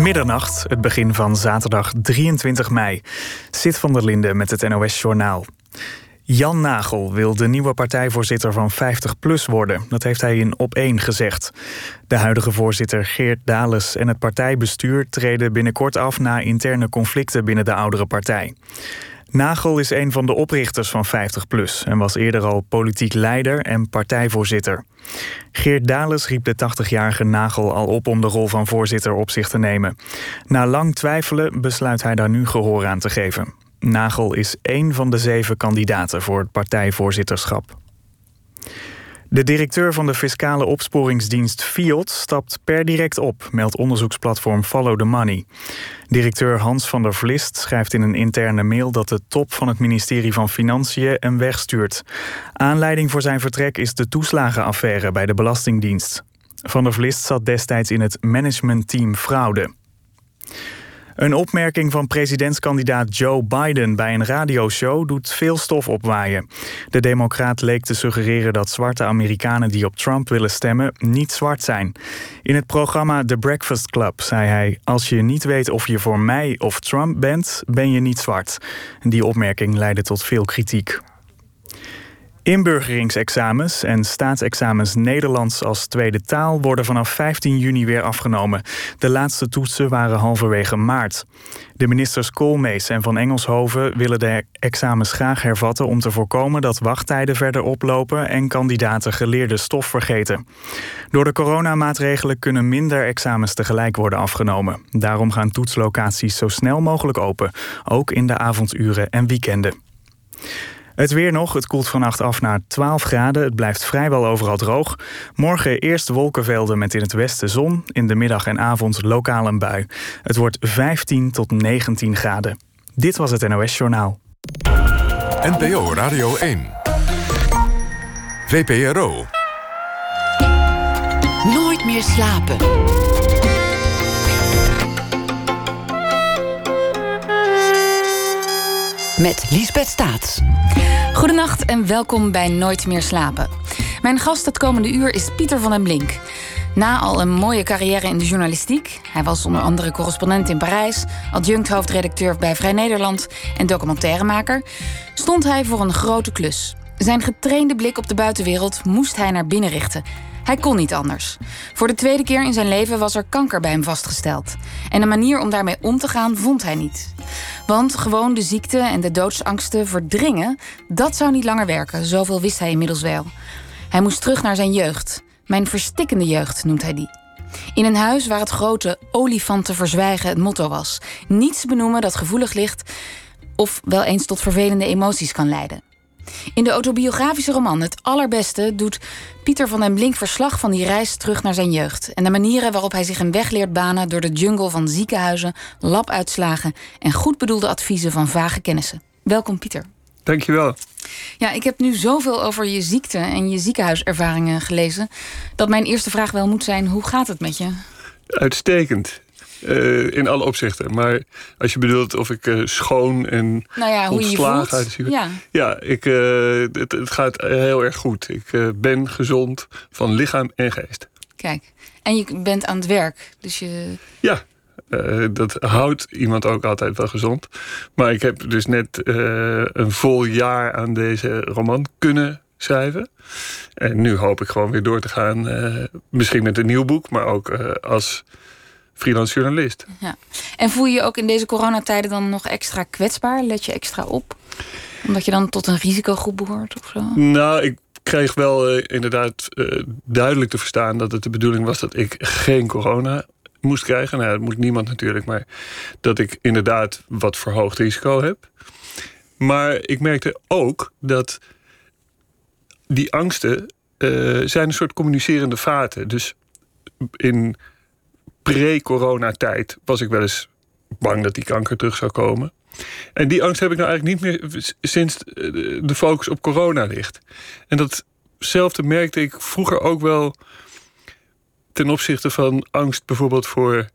Middernacht, het begin van zaterdag 23 mei. Zit van der Linden met het NOS-journaal. Jan Nagel wil de nieuwe partijvoorzitter van 50PLUS worden. Dat heeft hij in Op1 gezegd. De huidige voorzitter Geert Dales en het partijbestuur treden binnenkort af na interne conflicten binnen de oudere partij. Nagel is een van de oprichters van 50PLUS en was eerder al politiek leider en partijvoorzitter. Geert Dales riep de 80-jarige Nagel al op om de rol van voorzitter op zich te nemen. Na lang twijfelen besluit hij daar nu gehoor aan te geven. Nagel is één van de zeven kandidaten voor het partijvoorzitterschap. De directeur van de fiscale opsporingsdienst FIOD stapt per direct op, meldt onderzoeksplatform Follow the Money. Directeur Hans van der Vlist schrijft in een interne mail dat de top van het ministerie van Financiën hem wegstuurt. Aanleiding voor zijn vertrek is de toeslagenaffaire bij de Belastingdienst. Van der Vlist zat destijds in het managementteam fraude. Een opmerking van presidentskandidaat Joe Biden bij een radioshow doet veel stof opwaaien. De democraat leek te suggereren dat zwarte Amerikanen die op Trump willen stemmen niet zwart zijn. In het programma The Breakfast Club zei hij: Als je niet weet of je voor mij of Trump bent, ben je niet zwart. Die opmerking leidde tot veel kritiek. Inburgeringsexamens en staatsexamens Nederlands als tweede taal worden vanaf 15 juni weer afgenomen. De laatste toetsen waren halverwege maart. De ministers Koolmees en Van Engelshoven willen de examens graag hervatten om te voorkomen dat wachttijden verder oplopen en kandidaten geleerde stof vergeten. Door de coronamaatregelen kunnen minder examens tegelijk worden afgenomen. Daarom gaan toetslocaties zo snel mogelijk open, ook in de avonduren en weekenden. Het weer nog. Het koelt vannacht af naar 12 graden. Het blijft vrijwel overal droog. Morgen eerst wolkenvelden met in het westen zon. In de middag en avond lokaal een bui. Het wordt 15 tot 19 graden. Dit was het NOS Journaal. NPO Radio 1. VPRO. Nooit meer slapen. Met Liesbeth Staats. Goedenacht en welkom bij Nooit meer slapen. Mijn gast het komende uur is Pieter van den Blink. Na al een mooie carrière in de journalistiek, hij was onder andere correspondent in Parijs, adjunct hoofdredacteur bij Vrij Nederland en documentairemaker, stond hij voor een grote klus. Zijn getrainde blik op de buitenwereld moest hij naar binnen richten. Hij kon niet anders. Voor de tweede keer in zijn leven was er kanker bij hem vastgesteld. En een manier om daarmee om te gaan vond hij niet. Want gewoon de ziekte en de doodsangsten verdringen, dat zou niet langer werken. Zoveel wist hij inmiddels wel. Hij moest terug naar zijn jeugd. Mijn verstikkende jeugd noemt hij die. In een huis waar het grote olifanten verzwijgen het motto was. Niets benoemen dat gevoelig ligt of wel eens tot vervelende emoties kan leiden. In de autobiografische roman Het Allerbeste doet Pieter van den Blink verslag van die reis terug naar zijn jeugd. En de manieren waarop hij zich een weg leert banen door de jungle van ziekenhuizen, labuitslagen en goed bedoelde adviezen van vage kennissen. Welkom Pieter. Dankjewel. Ja, ik heb nu zoveel over je ziekte en je ziekenhuiservaringen gelezen. dat mijn eerste vraag wel moet zijn: hoe gaat het met je? Uitstekend. Uh, in alle opzichten. Maar als je bedoelt of ik uh, schoon en nou ja, hoe je ontslagen uit de Ja, ja ik, uh, het, het, gaat heel erg goed. Ik ben gezond van lichaam en geest. Kijk, en je bent aan het werk. Dus je... Ja, dat houdt iemand ook altijd wel gezond. Maar ik heb dus net een vol jaar aan deze roman kunnen schrijven. En nu hoop ik gewoon weer door te gaan. misschien met een nieuw boek, maar ook als freelance journalist. Ja. En voel je je ook in deze coronatijden dan nog extra kwetsbaar? Let je extra op? Omdat je dan tot een risicogroep behoort of zo? Nou, ik kreeg wel uh, inderdaad uh, duidelijk te verstaan dat het de bedoeling was dat ik geen corona moest krijgen. Nou, dat moet niemand natuurlijk, maar dat ik inderdaad wat verhoogd risico heb. Maar ik merkte ook dat die angsten uh, zijn een soort communicerende vaten. Dus in pre-coronatijd was ik wel eens bang dat die kanker terug zou komen. En die angst heb ik nou eigenlijk niet meer sinds de focus op corona ligt. En datzelfde merkte ik vroeger ook wel ten opzichte van angst bijvoorbeeld voor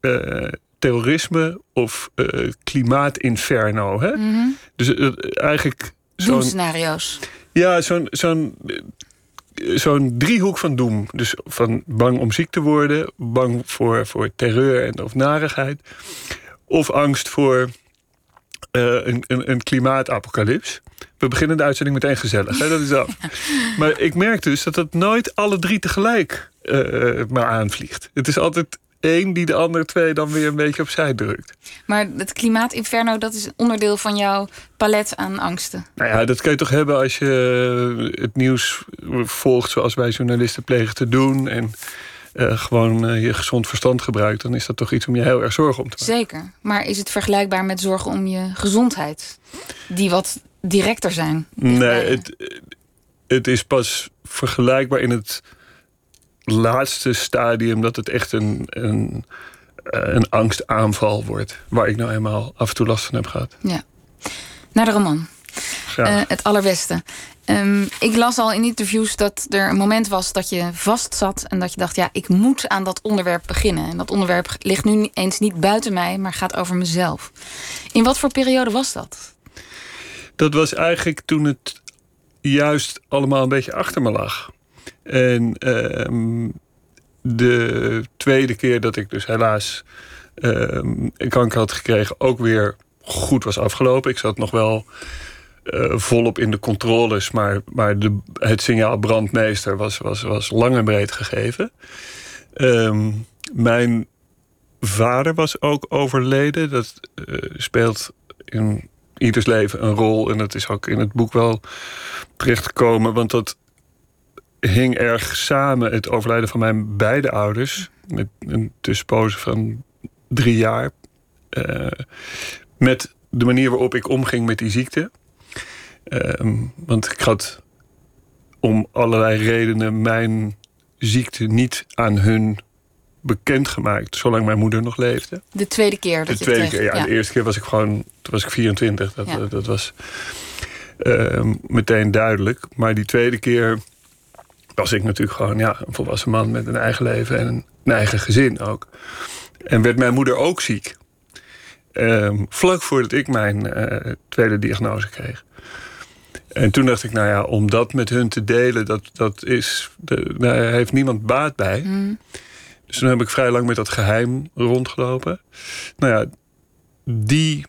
uh, terrorisme of uh, klimaatinferno. Hè? Mm -hmm. Dus uh, eigenlijk. Zo'n scenario's. Ja, zo'n zo'n zo'n driehoek van doem. Dus van bang om ziek te worden, bang voor, voor terreur en of narigheid, of angst voor uh, een, een, een klimaatapocalyps. We beginnen de uitzending meteen gezellig, hè? dat is af. Maar ik merk dus dat het nooit alle drie tegelijk uh, maar aanvliegt. Het is altijd één die de andere twee dan weer een beetje opzij drukt. Maar het klimaatinferno, dat is onderdeel van jouw palet aan angsten. Nou ja, dat kun je toch hebben als je het nieuws volgt zoals wij journalisten plegen te doen. En uh, gewoon uh, je gezond verstand gebruikt, dan is dat toch iets om je heel erg zorgen om te maken. Zeker. Maar is het vergelijkbaar met zorgen om je gezondheid? Die wat directer zijn? Nee, het, het is pas vergelijkbaar in het laatste stadium dat het echt een, een, eh, een angstaanval wordt. Waar ik nou eenmaal af en toe last van heb gehad. Ja. Naar de roman. Uh, het allerbeste. Um, ik las al in interviews dat er een moment was dat je vast zat en dat je dacht: ja, ik moet aan dat onderwerp beginnen. En dat onderwerp ligt nu eens niet buiten mij, maar gaat over mezelf. In wat voor periode was dat? Dat was eigenlijk toen het juist allemaal een beetje achter me lag. En uh, de tweede keer dat ik dus helaas uh, kanker had gekregen, ook weer goed was afgelopen. Ik zat nog wel uh, volop in de controles, maar, maar de, het signaal brandmeester was, was, was lang en breed gegeven. Um, mijn vader was ook overleden. Dat uh, speelt in ieders leven een rol. En dat is ook in het boek wel terechtgekomen. Want dat hing erg samen, het overlijden van mijn beide ouders. Met een tussenpoze van drie jaar. Uh, met de manier waarop ik omging met die ziekte. Uh, want ik had om allerlei redenen mijn ziekte niet aan hun bekendgemaakt, zolang mijn moeder nog leefde. De tweede keer dat de tweede keer, ja, De eerste keer was ik gewoon, toen was ik 24. Dat, ja. dat was uh, meteen duidelijk. Maar die tweede keer was ik natuurlijk gewoon ja, een volwassen man met een eigen leven en een eigen gezin ook. En werd mijn moeder ook ziek. Um, vlak voordat ik mijn uh, tweede diagnose kreeg. En toen dacht ik, nou ja, om dat met hun te delen, dat, dat is, de, daar heeft niemand baat bij. Mm. Dus toen heb ik vrij lang met dat geheim rondgelopen. Nou ja, die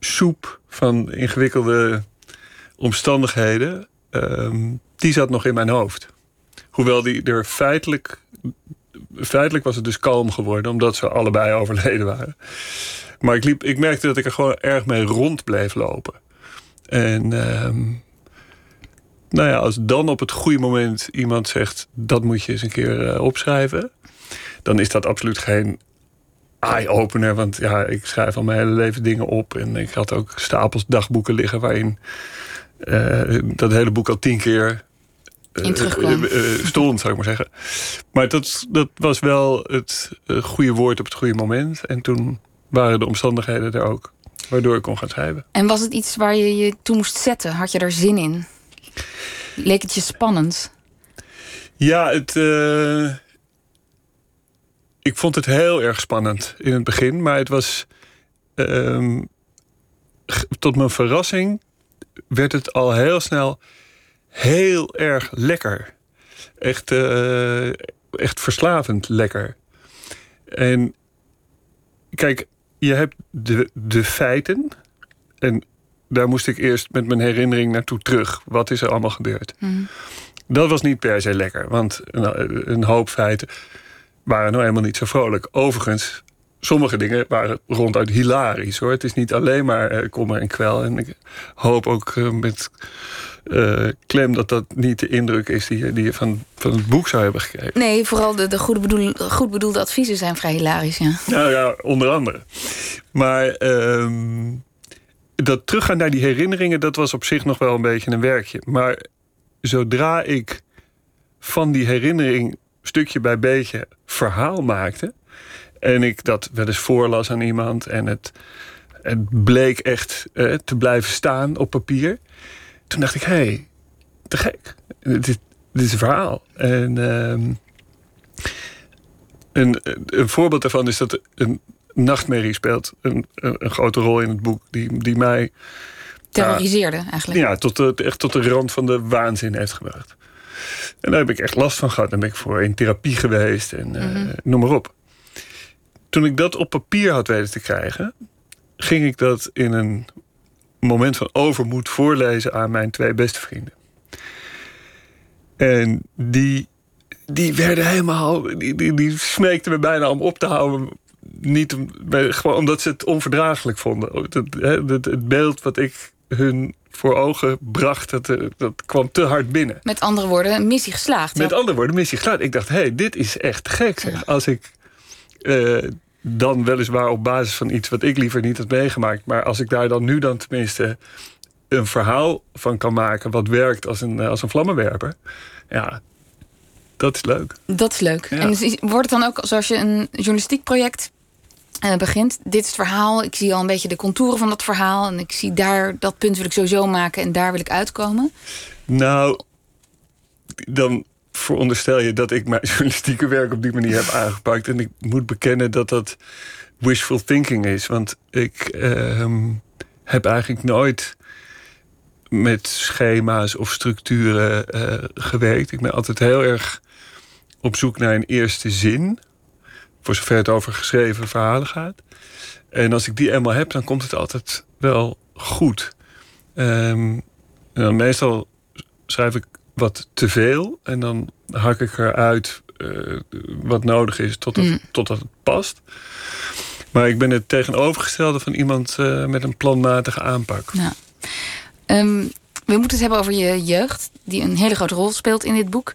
soep van ingewikkelde omstandigheden, um, die zat nog in mijn hoofd. Hoewel die er feitelijk. Feitelijk was het dus kalm geworden, omdat ze allebei overleden waren. Maar ik, liep, ik merkte dat ik er gewoon erg mee rond bleef lopen. En um, nou ja, als dan op het goede moment iemand zegt: dat moet je eens een keer uh, opschrijven, dan is dat absoluut geen eye-opener. Want ja, ik schrijf al mijn hele leven dingen op. En ik had ook stapels dagboeken liggen waarin uh, dat hele boek al tien keer in terugkwam. Uh, stond, zou ik maar zeggen. Maar dat, dat was wel het goede woord op het goede moment. En toen waren de omstandigheden er ook, waardoor ik kon gaan schrijven. En was het iets waar je je toe moest zetten? Had je er zin in? Leek het je spannend? Ja, het. Uh, ik vond het heel erg spannend in het begin, maar het was. Uh, tot mijn verrassing werd het al heel snel heel erg lekker. Echt, uh, echt verslavend lekker. En kijk, je hebt de, de feiten. En daar moest ik eerst met mijn herinnering naartoe terug. Wat is er allemaal gebeurd? Mm. Dat was niet per se lekker, want een, een hoop feiten waren nou helemaal niet zo vrolijk. Overigens, sommige dingen waren ronduit hilarisch hoor. Het is niet alleen maar uh, kommer en kwel. En ik hoop ook uh, met uh, klem dat dat niet de indruk is die je, die je van, van het boek zou hebben gekregen. Nee, vooral de, de goede bedoel, goed bedoelde adviezen zijn vrij hilarisch, ja. Nou ja, onder andere. Maar ehm, dat teruggaan naar die herinneringen, dat was op zich nog wel een beetje een werkje. Maar zodra ik van die herinnering stukje bij beetje verhaal maakte. En ik dat wel eens voorlas aan iemand. En het, het bleek echt eh, te blijven staan op papier. Toen dacht ik, hé, hey, te gek. Dit, dit is een verhaal. En um, een, een voorbeeld daarvan is dat een nachtmerrie speelt een, een, grote rol in het boek. Die, die mij... Terroriseerde eigenlijk. Ja, tot de, echt tot de rand van de waanzin heeft gebracht. En daar heb ik echt last van gehad. Dan ben ik voor in therapie geweest en eh, Mhm. noem maar op. Toen ik dat op papier had weten te krijgen, ging ik dat in een moment van overmoed voorlezen aan mijn twee beste vrienden. En die, die werden helemaal. Die, die, die smeekten me bijna om op te houden. Niet om, gewoon omdat ze het onverdraaglijk vonden. Het, het, het, het beeld wat ik hun voor ogen bracht, dat, eh, dat kwam te hard binnen. Met andere woorden, missie geslaagd. Met andere woorden, missie geslaagd. Ik dacht, hé, hey, dit is echt gek. Zeg. Als ik eh, dan weliswaar op basis van iets wat ik liever niet had meegemaakt, maar als ik daar dan nu dan tenminste een verhaal van kan maken wat werkt als een, eh, als een vlammenwerper, ja, dat is leuk. Dat is leuk. Ja. En wordt het dan ook zoals je een journalistiek project eh, begint? Dit is het verhaal. Ik zie al een beetje de contouren van dat verhaal. En ik zie daar, dat punt wil ik sowieso maken en daar wil ik uitkomen. Nou, dan veronderstel je dat ik mijn journalistieke werk op die manier heb aangepakt. En ik moet bekennen dat dat wishful thinking is. Want ik ehm, heb eigenlijk nooit met schema's of structuren eh, gewerkt. Ik ben altijd heel erg op zoek naar een eerste zin. Voor zover het over geschreven verhalen gaat. En als ik die eenmaal heb, dan komt het altijd wel goed. Ehm, meestal schrijf ik wat te veel en dan hak ik eruit eh wat nodig is totdat, Mm. totdat het past. Maar ik ben het tegenovergestelde van iemand eh, met een planmatige aanpak. Ja. Ehm, we moeten het hebben over je jeugd, die een hele grote rol speelt in dit boek.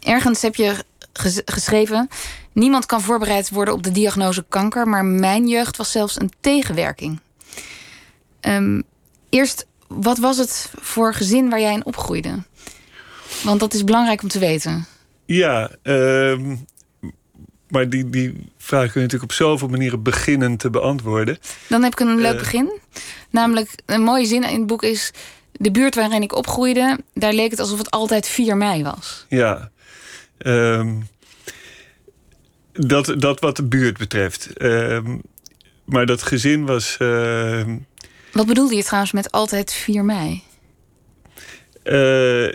Ergens heb je ges- geschreven: Niemand kan voorbereid worden op de diagnose kanker, maar mijn jeugd was zelfs een tegenwerking. Ehm, eerst, wat was het voor gezin waar jij in opgroeide? Want dat is belangrijk om te weten. Ja, ehm, maar die, die vraag kun je natuurlijk op zoveel manieren beginnen te beantwoorden. Dan heb ik een leuk Eh. begin. Namelijk, een mooie zin in het boek is... de buurt waarin ik opgroeide, daar leek het alsof het altijd 4 mei was. Ja. Ehm, dat, dat wat de buurt betreft. Ehm, maar dat gezin was. Wat bedoelde je trouwens met altijd 4 mei? eh,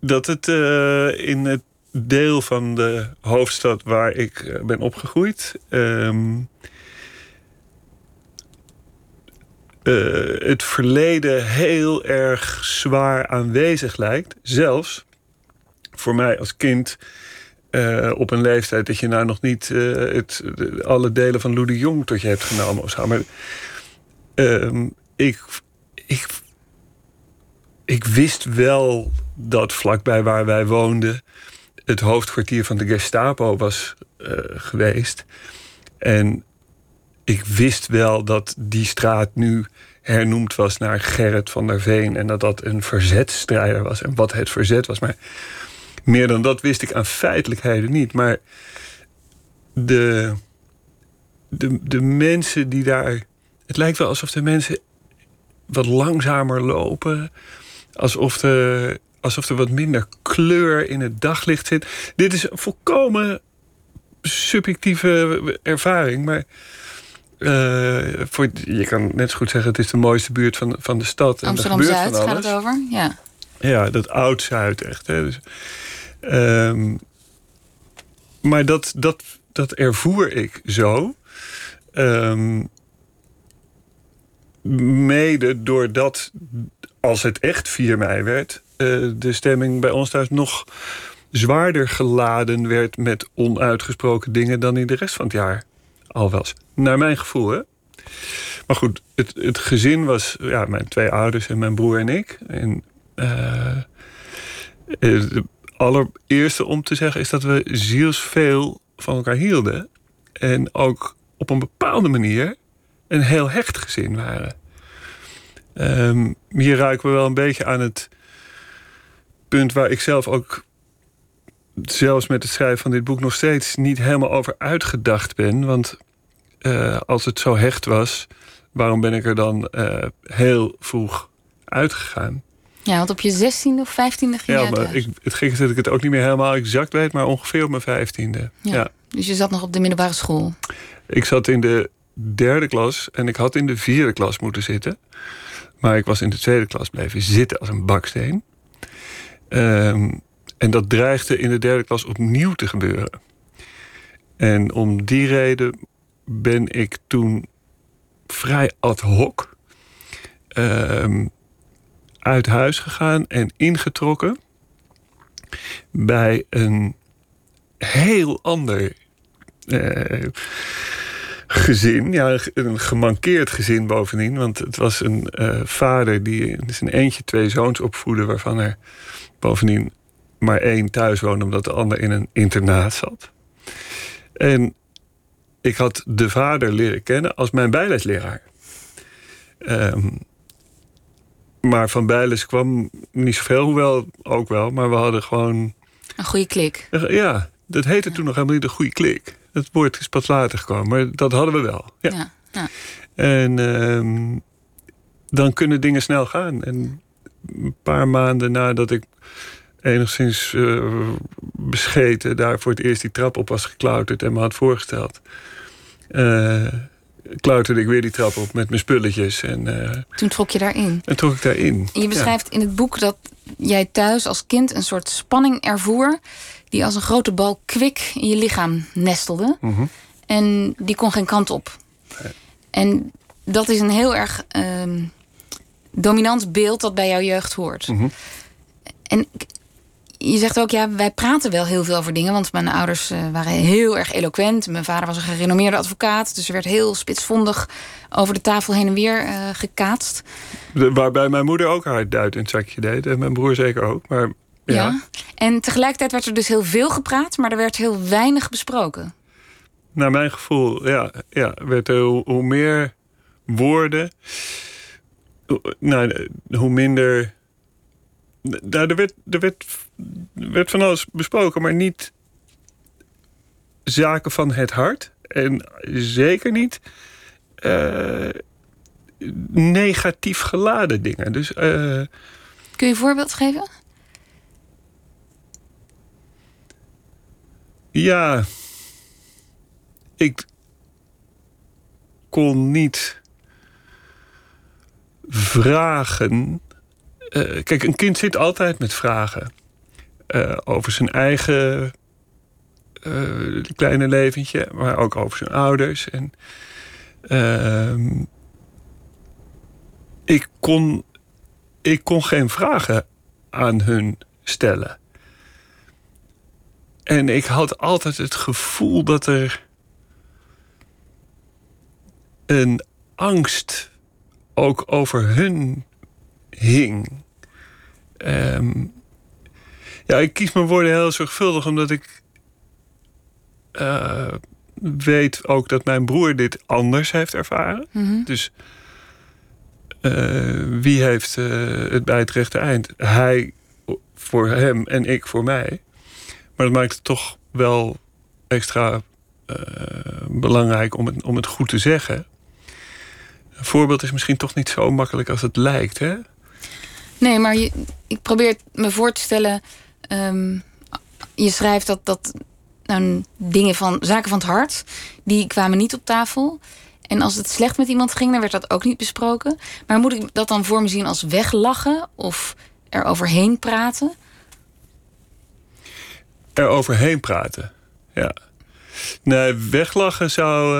dat het eh, in het deel van de hoofdstad waar ik eh, ben opgegroeid. ehm, eh, het verleden heel erg zwaar aanwezig lijkt. Zelfs voor mij als kind. Eh, op een leeftijd dat je nou nog niet eh, het, alle delen van Lou de Jong tot je hebt genomen of zo. Maar ehm, ik, ik, ik wist wel dat vlakbij waar wij woonden het hoofdkwartier van de Gestapo was eh, geweest. En ik wist wel dat die straat nu hernoemd was naar Gerrit van der Veen. En dat dat een verzetstrijder was. En wat het verzet was. Maar meer dan dat wist ik aan feitelijkheden niet. Maar de, de, de mensen die daar. Het lijkt wel alsof de mensen wat langzamer lopen. Alsof er, alsof er wat minder kleur in het daglicht zit. Dit is een volkomen subjectieve ervaring. Maar eh, voor, je kan net zo goed zeggen: het is de mooiste buurt van, van de stad. En er gebeurt Amsterdam-Zuid van gaat alles. het over? Ja. Ja, dat oud-Zuid echt. Hè. Dus, ehm, maar dat, dat, dat ervoer ik zo. Ehm, mede doordat, als het echt 4 mei werd... eh, de stemming bij ons thuis nog zwaarder geladen werd... met onuitgesproken dingen dan in de rest van het jaar al was. Naar mijn gevoel, hè. Maar goed, het, het gezin was ja, mijn twee ouders en mijn broer en ik. En eh, het allereerste om te zeggen is dat we zielsveel van elkaar hielden. En ook op een bepaalde manier een heel hecht gezin waren. Ehm, hier ruiken we wel een beetje aan het punt waar ik zelf ook zelfs met het schrijven van dit boek nog steeds niet helemaal over uitgedacht ben. Want eh, als het zo hecht was, waarom ben ik er dan eh, heel vroeg uitgegaan? Ja, want op je 16e of 15e ging Ja, maar ik, het is dat ik het ook niet meer helemaal exact weet, maar ongeveer op mijn vijftiende. Ja. Ja. Dus je zat nog op de middelbare school. Ik zat in de derde klas en ik had in de vierde klas moeten zitten. Maar ik was in de tweede klas blijven zitten als een baksteen. Ehm, en dat dreigde in de derde klas opnieuw te gebeuren. En om die reden ben ik toen vrij ad hoc ehm, uit huis gegaan en ingetrokken bij een heel ander uh, gezin. Ja, een gemankeerd gezin bovendien. Want het was een uh, vader die zijn eentje twee zoons opvoedde... waarvan er bovendien maar één thuis woonde... omdat de ander in een internaat zat. En ik had de vader leren kennen als mijn bijlesleraar. Um, maar van Bijles kwam niet zoveel, hoewel ook wel. Maar we hadden gewoon... Een goede klik. Ja, dat heette toen nog helemaal niet een goede klik. Het woord is pas later gekomen, maar dat hadden we wel. Ja. ja, ja. En uh, dan kunnen dingen snel gaan. En een paar maanden nadat ik enigszins uh, bescheten daar voor het eerst die trap op was geklauterd en me had voorgesteld. Uh, klauterde ik weer die trap op met mijn spulletjes. En, uh, Toen trok je daarin? En trok ik daarin. En je beschrijft in het boek dat jij thuis als kind een soort spanning ervoer... die als een grote bal kwik in je lichaam nestelde. Mm En die kon geen kant op. Nee. En dat is een heel erg uh, dominant beeld dat bij jouw jeugd hoort. Mm -hmm. En je zegt ook, ja, wij praten wel heel veel over dingen. Want mijn ouders uh, waren heel erg eloquent. Mijn vader was een gerenommeerde advocaat. Dus er werd heel spitsvondig over de tafel heen en weer uh, gekaatst. De, waarbij mijn moeder ook haar duit in het zakje deed. En mijn broer zeker ook. Maar, ja. ja. En tegelijkertijd werd er dus heel veel gepraat. Maar er werd heel weinig besproken. Naar mijn gevoel, ja. ja werd er hoe, hoe meer woorden... Nou, hoe minder nou, er, werd, er werd, werd van alles besproken, maar niet zaken van het hart. En zeker niet uh, negatief geladen dingen. Dus, uh, Kun je een voorbeeld geven? Ja, ik kon niet vragen uh, kijk, een kind zit altijd met vragen. Uh, over zijn eigen uh, kleine leventje, maar ook over zijn ouders. En, ehm, ik, kon, ik kon geen vragen aan hun stellen. En ik had altijd het gevoel dat er een angst ook over hun hing. Um, ja, ik kies mijn woorden heel zorgvuldig omdat ik uh, weet ook dat mijn broer dit anders heeft ervaren. Mm -hmm. Dus uh, wie heeft uh, het bij het rechte eind? Hij voor hem en ik voor mij. Maar dat maakt het toch wel extra belangrijk om het, om het goed te zeggen. Een voorbeeld is misschien toch niet zo makkelijk als het lijkt. Hè? Nee, maar je, ik probeer me voor te stellen. Um, je schrijft dat, dat nou, dingen van zaken van het hart, die kwamen niet op tafel. En als het slecht met iemand ging, dan werd dat ook niet besproken. Maar moet ik dat dan voor me zien als weglachen of er overheen praten? Er overheen praten, ja. Nee, weglachen zou.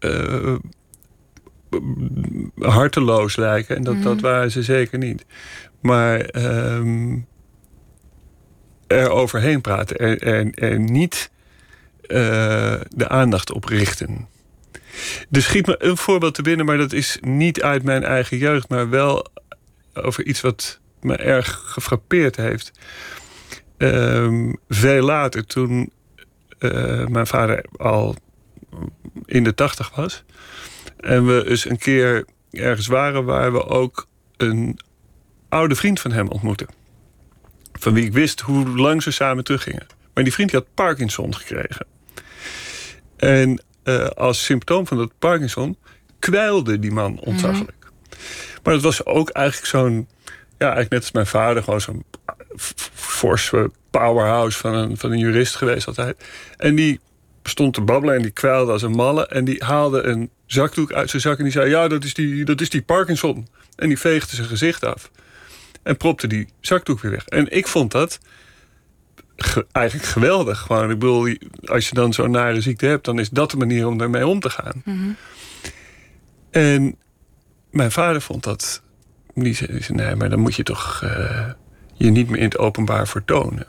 Uh, harteloos lijken. En dat, mm. dat mhm. waren ze zeker niet. Maar um, er overheen praten. Er, er, er niet uh, de aandacht op richten. Er schiet me een voorbeeld te binnen, maar dat is niet uit mijn eigen jeugd, maar wel over iets wat me erg gefrappeerd heeft. Um, veel later, toen uh, mijn vader al in de tachtig was, en we eens een keer ergens waren waar we ook een oude vriend van hem ontmoetten. Van wie ik wist hoe lang ze samen teruggingen. Maar die vriend die had Parkinson gekregen. En uh, als symptoom van dat Parkinson kwijlde die man ontzaglijk. Mm. Maar dat was ook eigenlijk zo'n, ja, eigenlijk net als mijn vader, gewoon zo'n forse powerhouse van een, van een jurist geweest altijd. En die stond te babbelen en die kwijlde als een malle. En die haalde een zakdoek uit zijn zak en die zei... ja, dat is die, dat is die Parkinson. En die veegde zijn gezicht af. En propte die zakdoek weer weg. En ik vond dat eigenlijk geweldig. Gewoon, ik bedoel, als je dan zo'n nare ziekte hebt, dan is dat de manier om daarmee om te gaan. Mhm. En mijn vader vond dat. Die zei, nee, maar dan moet je toch uh, je niet meer in het openbaar vertonen.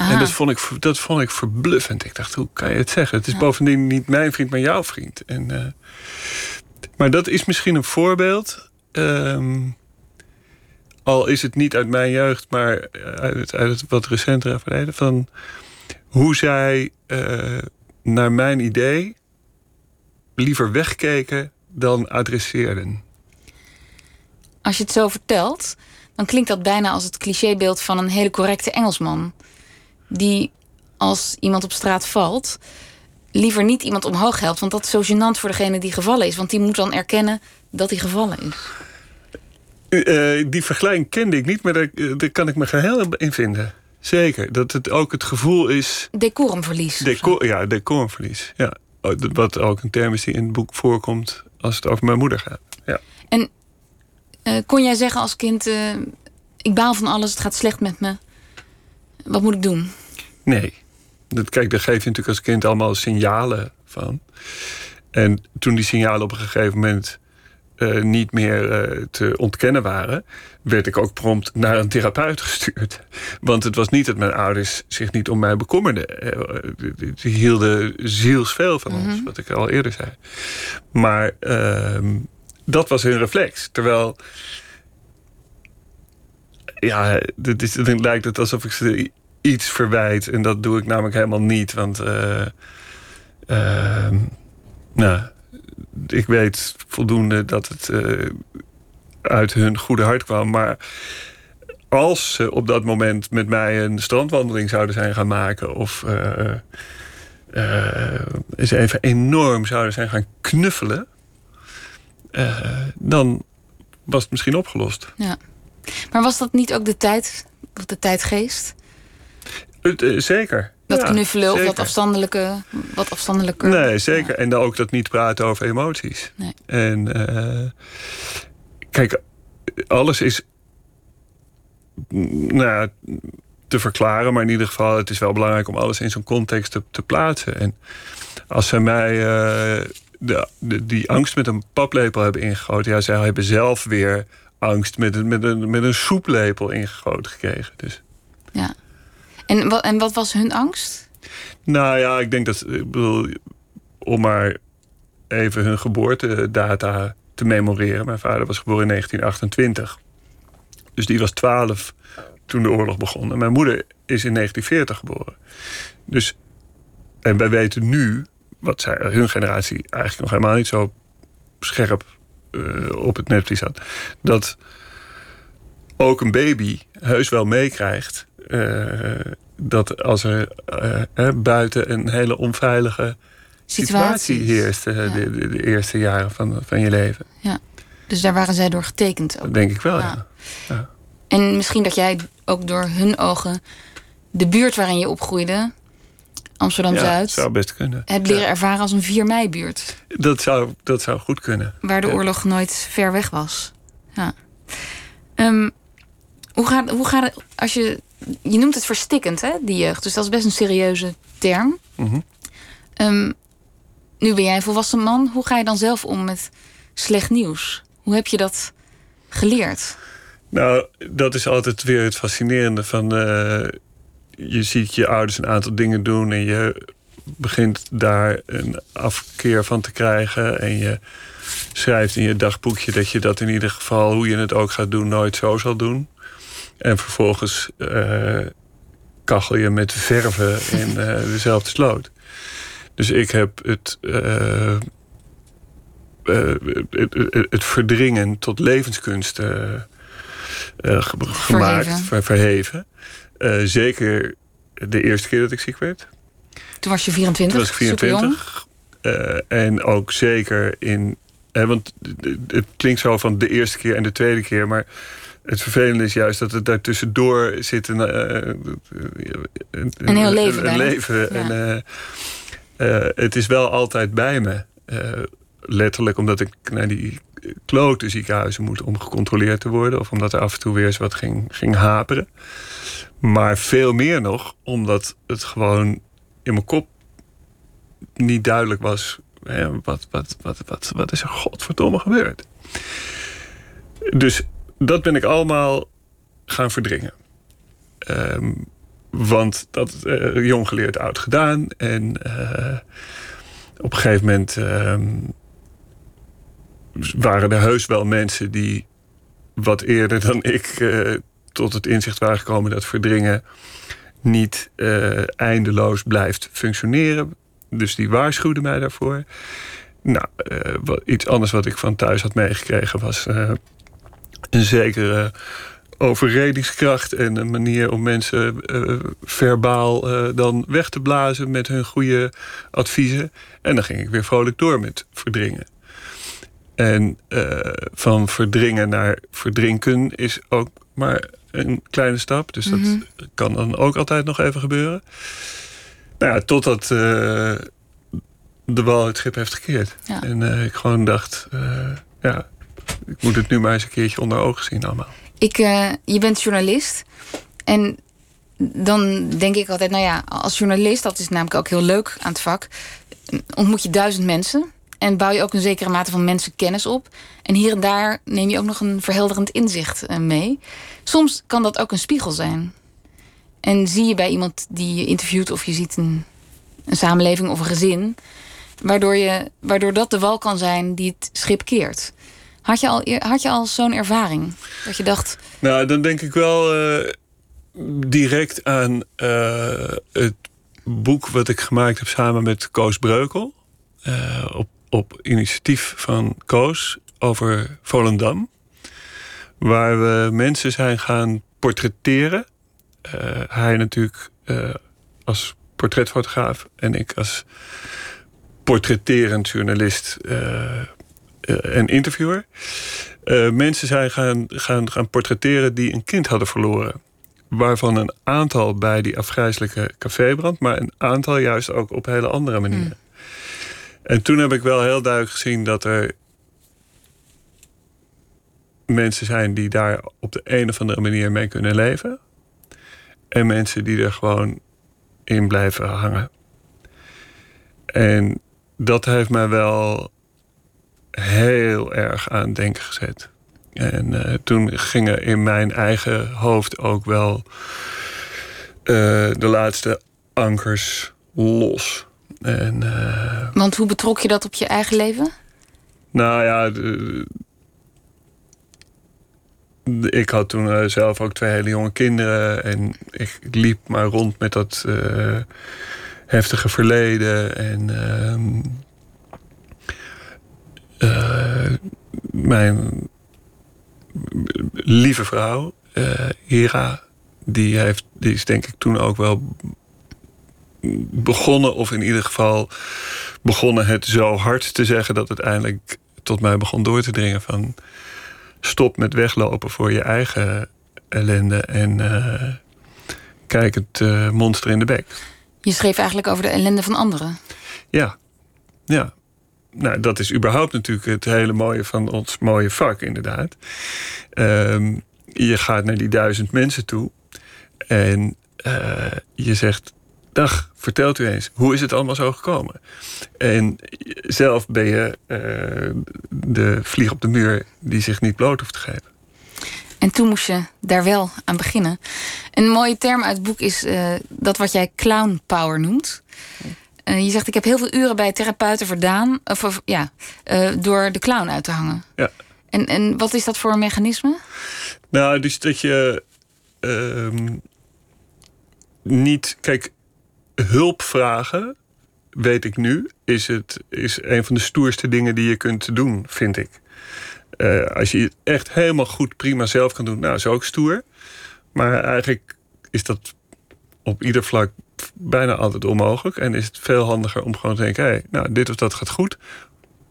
Aha. En dat vond, ik, dat vond ik verbluffend. Ik dacht, hoe kan je het zeggen? Het is bovendien niet mijn vriend, maar jouw vriend. En, uh, maar dat is misschien een voorbeeld. Um, al is het niet uit mijn jeugd, maar uit het, uit het wat recentere verleden. Van hoe zij uh, naar mijn idee liever wegkeken dan adresseerden. Als je het zo vertelt, dan klinkt dat bijna als het clichébeeld van een hele correcte Engelsman. Die als iemand op straat valt, liever niet iemand omhoog helpt. Want dat is zo gênant voor degene die gevallen is. Want die moet dan erkennen dat hij gevallen is. Uh, die vergelijking kende ik niet, maar daar, daar kan ik me geheel in vinden. Zeker, dat het ook het gevoel is... Decorumverlies. Decor, ja, decorumverlies. Ja. Wat ook een term is die in het boek voorkomt als het over mijn moeder gaat. Ja. En uh, kon jij zeggen als kind... Uh, ik baal van alles, het gaat slecht met me. Wat moet ik doen? Nee. Dat, kijk, daar geef je natuurlijk als kind allemaal signalen van. En toen die signalen op een gegeven moment... Uh, niet meer uh, te ontkennen waren, werd ik ook prompt naar een therapeut gestuurd. Want het was niet dat mijn ouders zich niet om mij bekommerden. Uh, die hielden zielsveel van ons, mm -hmm. wat ik al eerder zei. Maar ehm, dat was hun reflex. Terwijl. Ja, het, is, lijkt het alsof ik ze iets verwijt. En dat doe ik namelijk helemaal niet. Want. ehm, nou ik weet voldoende dat het uh, uit hun goede hart kwam. Maar als ze op dat moment met mij een strandwandeling zouden zijn gaan maken... of uh, eens even enorm zouden zijn gaan knuffelen... dan was het misschien opgelost. Ja. Maar was dat niet ook de tijd, de tijdgeest? Zeker. Dat knuffelen of dat afstandelijke, wat afstandelijker. Nee, zeker. Ja. En dan ook dat niet praten over emoties. Nee. En uh, kijk, alles is nou, te verklaren, maar in ieder geval, het is wel belangrijk om alles in zo'n context te, te, plaatsen. En als zij mij uh, de, de, die angst met een paplepel hebben ingegoten, ja, zij hebben zelf weer angst met een, met een, met een soeplepel ingegoten gekregen. Dus. Ja. En wat, en wat was hun angst? Nou ja, ik denk dat, ik bedoel, om maar even hun geboortedata te memoreren. Mijn vader was geboren in 1928. Dus die was 12 toen de oorlog begon. En mijn moeder is in 1940 geboren. Dus, en wij weten nu, wat zij, hun generatie eigenlijk nog helemaal niet zo scherp uh, op het netvlies had, dat ook een baby heus wel meekrijgt dat als er uh, buiten een hele onveilige situatie, heerst uh, ja. de, de, de, eerste jaren van, van je leven. Ja, dus daar waren zij door getekend ook. Dat denk ik wel, ja. ja. En misschien dat jij ook door hun ogen de buurt waarin je opgroeide, Amsterdam-Zuid, zou best kunnen. hebt leren ervaren als een 4 mei-buurt. Dat zou, dat zou goed kunnen. Waar de oorlog nooit ver weg was. Ja. Um, hoe gaat, hoe gaat het als je je noemt het verstikkend, hè, die jeugd. Dus dat is best een serieuze term. Mm -hmm. um, nu ben jij een volwassen man. Hoe ga je dan zelf om met slecht nieuws? Hoe heb je dat geleerd? Nou, dat is altijd weer het fascinerende van... Uh, je ziet je ouders een aantal dingen doen... en je begint daar een afkeer van te krijgen... en je schrijft in je dagboekje dat je dat in ieder geval... hoe je het ook gaat doen, nooit zo zal doen. En vervolgens uh, kachel je met verven in uh, dezelfde sloot. Dus ik heb het, uh, het, het, verdringen tot levenskunst gemaakt, ver, verheven. zeker de eerste keer dat ik ziek werd. Toen was je 24? Toen was ik 24. en ook zeker in. want het klinkt zo van de eerste keer en de tweede keer, maar het vervelende is juist dat het daartussendoor zit een, een, een, heel leven. Een, leven. Ja. En, uh, het is wel altijd bij me. letterlijk omdat ik naar die klote ziekenhuizen moet om gecontroleerd te worden. Of omdat er af en toe weer eens wat ging, ging haperen. Maar veel meer nog omdat het gewoon in mijn kop niet duidelijk was. Hè, wat, wat, wat, wat, wat is er godverdomme gebeurd? Dus dat ben ik allemaal gaan verdringen. Ehm, want dat uh, jong geleerd, oud gedaan. En uh, op een gegeven moment ehm, waren er heus wel mensen die wat eerder dan ik uh, tot het inzicht waren gekomen dat verdringen niet eindeloos blijft functioneren. Dus die waarschuwden mij daarvoor. Nou, iets anders wat ik van thuis had meegekregen was een zekere overredingskracht en een manier om mensen uh, verbaal uh, dan weg te blazen met hun goede adviezen. En dan ging ik weer vrolijk door met verdringen. En uh, van verdringen naar verdrinken is ook maar een kleine stap. Dus dat mm-hmm. kan dan ook altijd nog even gebeuren. Nou ja, totdat de bal het schip heeft gekeerd. Ja. En ik gewoon dacht, ja, ik moet het nu maar eens een keertje onder ogen zien allemaal. Ik, uh, je bent journalist. En dan denk ik altijd, nou ja, als journalist, dat is namelijk ook heel leuk aan het vak, ontmoet je duizend mensen. En bouw je ook een zekere mate van mensenkennis op. En hier en daar neem je ook nog een verhelderend inzicht eh, mee. Soms kan dat ook een spiegel zijn. En zie je bij iemand die je interviewt of je ziet een, een samenleving of een gezin, waardoor, je, waardoor dat de wal kan zijn die het schip keert. Had je al, had je al zo'n ervaring? Dat je dacht. Nou, dan denk ik wel uh, direct aan uh, het boek wat ik gemaakt heb samen met Koos Breukel. Uh, op, op initiatief van Koos over Volendam. Waar we mensen zijn gaan portretteren. hij natuurlijk als portretfotograaf en ik als portretterend journalist eh, en interviewer. Uh, mensen zijn gaan, gaan, gaan portretteren die een kind hadden verloren. Waarvan een aantal bij die afgrijzelijke cafébrand, maar een aantal juist ook op hele andere manieren. Hmm. En toen heb ik wel heel duidelijk gezien dat er mensen zijn die daar op de een of andere manier mee kunnen leven. En mensen die er gewoon in blijven hangen. En dat heeft mij wel heel erg aan het denken gezet. En uh, toen gingen in mijn eigen hoofd ook wel uh, de laatste ankers los. En, uh, Want hoe betrok je dat op je eigen leven? Nou ja, de, de, ik had toen zelf ook twee hele jonge kinderen. En ik liep maar rond met dat heftige verleden. En ehm, mijn lieve vrouw, uh, Hira, die, heeft, die is denk ik toen ook wel begonnen, of in ieder geval begonnen het zo hard te zeggen dat het eindelijk tot mij begon door te dringen van stop met weglopen voor je eigen ellende en uh, kijk het uh, monster in de bek. Je schreef eigenlijk over de ellende van anderen. Ja, ja nou, dat is überhaupt natuurlijk het hele mooie van ons mooie vak, inderdaad. Ehm, je gaat naar die duizend mensen toe en uh, je zegt: Dag, vertelt u eens, hoe is het allemaal zo gekomen? En zelf ben je uh, de vlieg op de muur die zich niet bloot hoeft te geven. En toen moest je daar wel aan beginnen. Een mooie term uit het boek is uh, dat wat jij clown power noemt. Uh, je zegt, ik heb heel veel uren bij therapeuten verdaan... Of, of ja, uh, door de clown uit te hangen. Ja. En, en wat is dat voor een mechanisme? Nou, dus dat je uh, niet... Kijk, hulp vragen, weet ik nu... Is, het, is een van de stoerste dingen die je kunt doen, vind ik. Als je het echt helemaal goed, prima zelf kan doen... nou, is ook stoer. Maar eigenlijk is dat op ieder vlak bijna altijd onmogelijk. En is het veel handiger om gewoon te denken: hé, hey, nou, dit of dat gaat goed,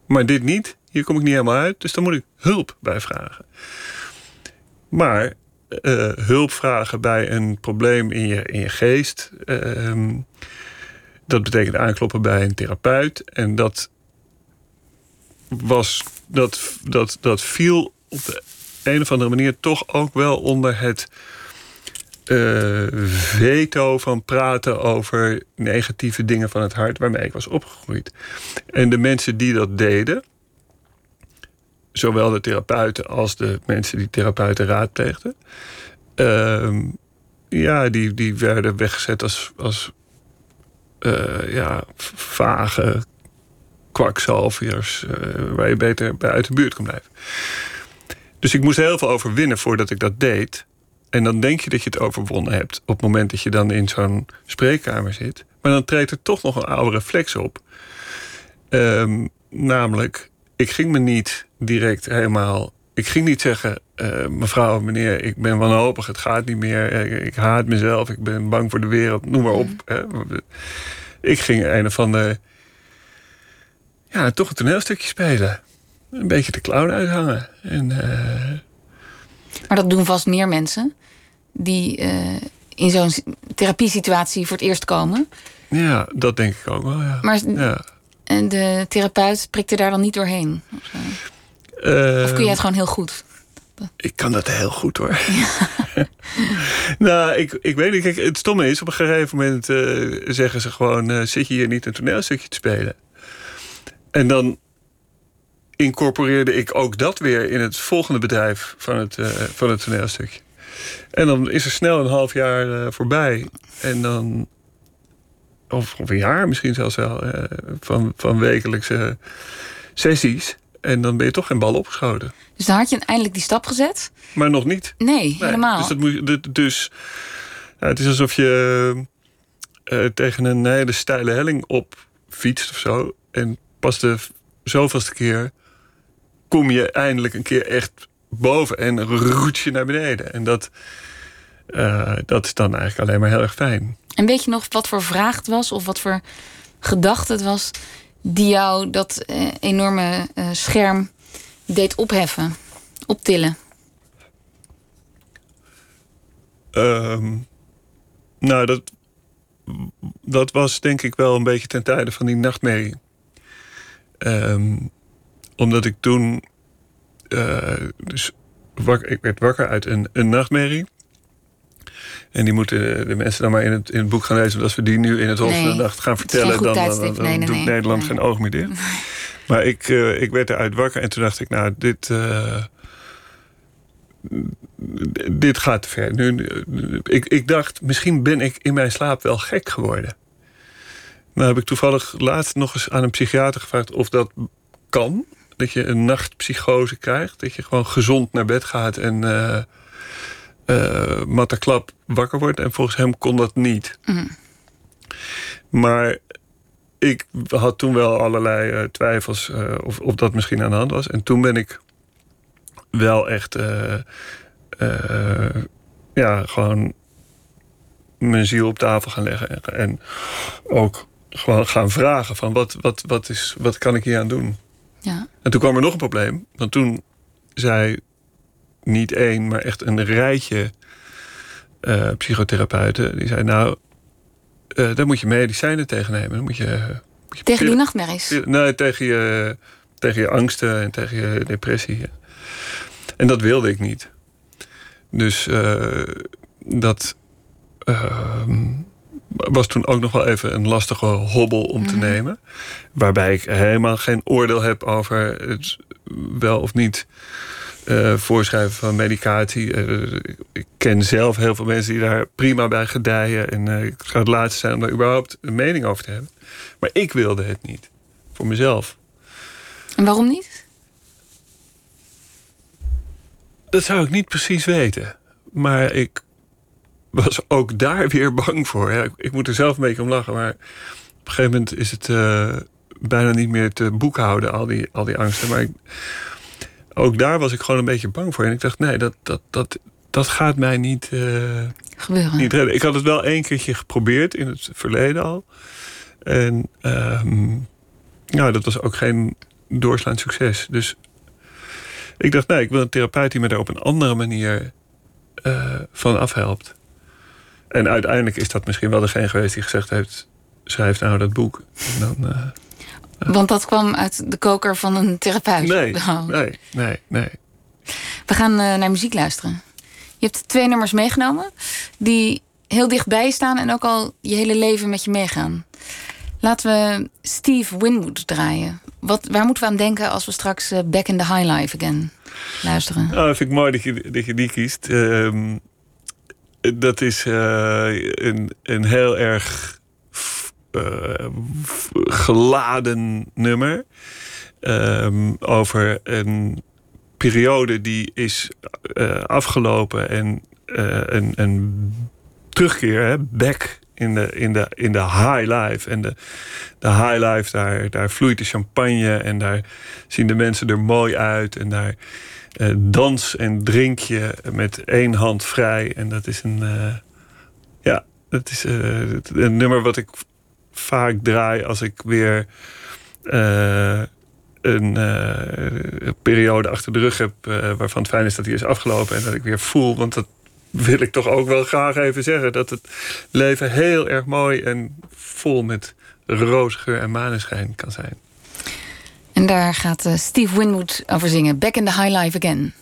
maar dit niet. Hier kom ik niet helemaal uit, dus dan moet ik hulp bij vragen. Maar uh, hulp vragen bij een probleem in je, in je geest, uh, dat betekent aankloppen bij een therapeut. En dat was, dat, dat, dat viel op de een of andere manier toch ook wel onder het uh, veto van praten over negatieve dingen van het hart waarmee ik was opgegroeid. En de mensen die dat deden, zowel de therapeuten als de mensen die therapeuten raadpleegden, uh, ja, die, die werden weggezet als, als uh, ja, vage kwakzalvers, uh, waar je beter bij uit de buurt kon blijven. Dus ik moest heel veel overwinnen voordat ik dat deed. En dan denk je dat je het overwonnen hebt op het moment dat je dan in zo'n spreekkamer zit. Maar dan treedt er toch nog een oude reflex op. Um, namelijk, ik ging me niet direct helemaal. Ik ging niet zeggen, uh, mevrouw, meneer, ik ben wanhopig, het gaat niet meer. Ik, haat mezelf, ik ben bang voor de wereld, noem maar op. Mm. Ik ging een of andere. Ja, toch een toneelstukje spelen. Een beetje de clown uithangen. En, uh, maar dat doen vast meer mensen die uh, in zo'n therapiesituatie voor het eerst komen. Ja, dat denk ik ook wel. Ja. Maar ja. en de therapeut prikt er daar dan niet doorheen? Of, uh, of kun jij het gewoon heel goed? Ik kan dat heel goed hoor. Ja. nou, ik, ik weet niet. Kijk, het stomme is, op een gegeven moment uh, zeggen ze gewoon: uh, zit je hier niet een toneelstukje te spelen? En dan incorporeerde ik ook dat weer in het volgende bedrijf van het, uh, van het toneelstukje. En dan is er snel een half jaar uh, voorbij. En dan, of, of, een jaar misschien zelfs wel, uh, van, van wekelijkse sessies. En dan ben je toch geen bal opgeschoten. Dus dan had je eindelijk die stap gezet? Maar nog niet. Nee, nee. helemaal. Dus, dat moet, dus ja, het is alsof je tegen een hele steile helling op fietst of zo. En pas de zoveelste keer kom je eindelijk een keer echt boven en roet je naar beneden. En dat, uh, dat is dan eigenlijk alleen maar heel erg fijn. En weet je nog wat voor vraag het was of wat voor gedachte het was die jou dat uh, enorme uh, scherm deed opheffen, optillen? Um, nou, dat, dat was denk ik wel een beetje ten tijde van die nachtmerrie. Um, omdat ik toen. Uh, dus ik werd wakker uit een, een nachtmerrie. En die moeten de mensen dan maar in het, in het boek gaan lezen. Want als we die nu in het Hof van de Nacht gaan vertellen, dan, dan, dan, dan nee, nee, doet Nederland geen oog meer dicht. Maar ik, uh, ik werd eruit wakker en toen dacht ik, nou, dit. Uh, dit gaat te ver. Nu, ik, ik dacht, misschien ben ik in mijn slaap wel gek geworden. Nou heb ik toevallig laatst nog eens aan een psychiater gevraagd of dat kan dat je een nachtpsychose krijgt. Dat je gewoon gezond naar bed gaat en uh, uh, matterklap wakker wordt. En volgens hem kon dat niet. Mm. Maar ik had toen wel allerlei uh, twijfels of, of dat misschien aan de hand was. En toen ben ik wel echt ja, gewoon mijn ziel op tafel gaan leggen. En ook gewoon gaan vragen van wat, wat, wat, is, wat kan ik hier aan doen? Ja. En toen kwam er nog een probleem. Want toen zei niet één, maar echt een rijtje uh, psychotherapeuten. Die zei, nou, uh, daar moet je medicijnen tegen nemen. Dan moet je, moet je tegen die nachtmerries? Nee, tegen je, tegen je angsten en tegen je depressie. En dat wilde ik niet. Dus uh, dat ehm, was toen ook nog wel even een lastige hobbel om te mhm. nemen. Waarbij ik helemaal geen oordeel heb over het wel of niet uh, voorschrijven van medicatie. Uh, ik ken zelf heel veel mensen die daar prima bij gedijen. En uh, ik zou het laatste zijn om daar überhaupt een mening over te hebben. Maar ik wilde het niet. Voor mezelf. En waarom niet? Dat zou ik niet precies weten. Maar ik was ook daar weer bang voor. Ja, ik moet er zelf een beetje om lachen. Maar op een gegeven moment is het uh, bijna niet meer te boekhouden, al die, al die angsten. Maar ik, ook daar was ik gewoon een beetje bang voor. En ik dacht, nee, dat, dat, dat, dat gaat mij niet, uh, Gebeuren. niet redden. Ik had het wel één keertje geprobeerd in het verleden al. En nou, dat was ook geen doorslaand succes. Dus ik dacht, nee, ik wil een therapeut die me daar op een andere manier uh, van afhelpt. En uiteindelijk is dat misschien wel degene geweest die gezegd heeft: schrijf nou dat boek. En dan, uh... Want dat kwam uit de koker van een therapeut? Nee, Oh. nee, nee, nee. We gaan eh, naar muziek luisteren. Je hebt twee nummers meegenomen die heel dichtbij staan en ook al je hele leven met je meegaan. Laten we Steve Winwood draaien. Wat, waar moeten we aan denken als we straks eh, Back in the High Life Again luisteren? Oh, dat vind ik mooi dat je, dat je die kiest. Ehm, dat is eh, een, een heel erg eh, geladen nummer. Ehm, over een periode die is eh, afgelopen en een, een terugkeer, hè, back in de, in, de, in de high life. En de, de high life, daar, daar vloeit de champagne en daar zien de mensen er mooi uit. En daar eh, dans en drink je met één hand vrij. En dat is een, eh, ja, dat is eh, een nummer wat ik vaak draai als ik weer een periode achter de rug heb waarvan het fijn is dat die is afgelopen en dat ik weer voel, want dat wil ik toch ook wel graag even zeggen, dat het leven heel erg mooi en vol met roosgeur en maneschijn kan zijn. En daar gaat eh, Steve Winwood over zingen. Back in the High Life Again.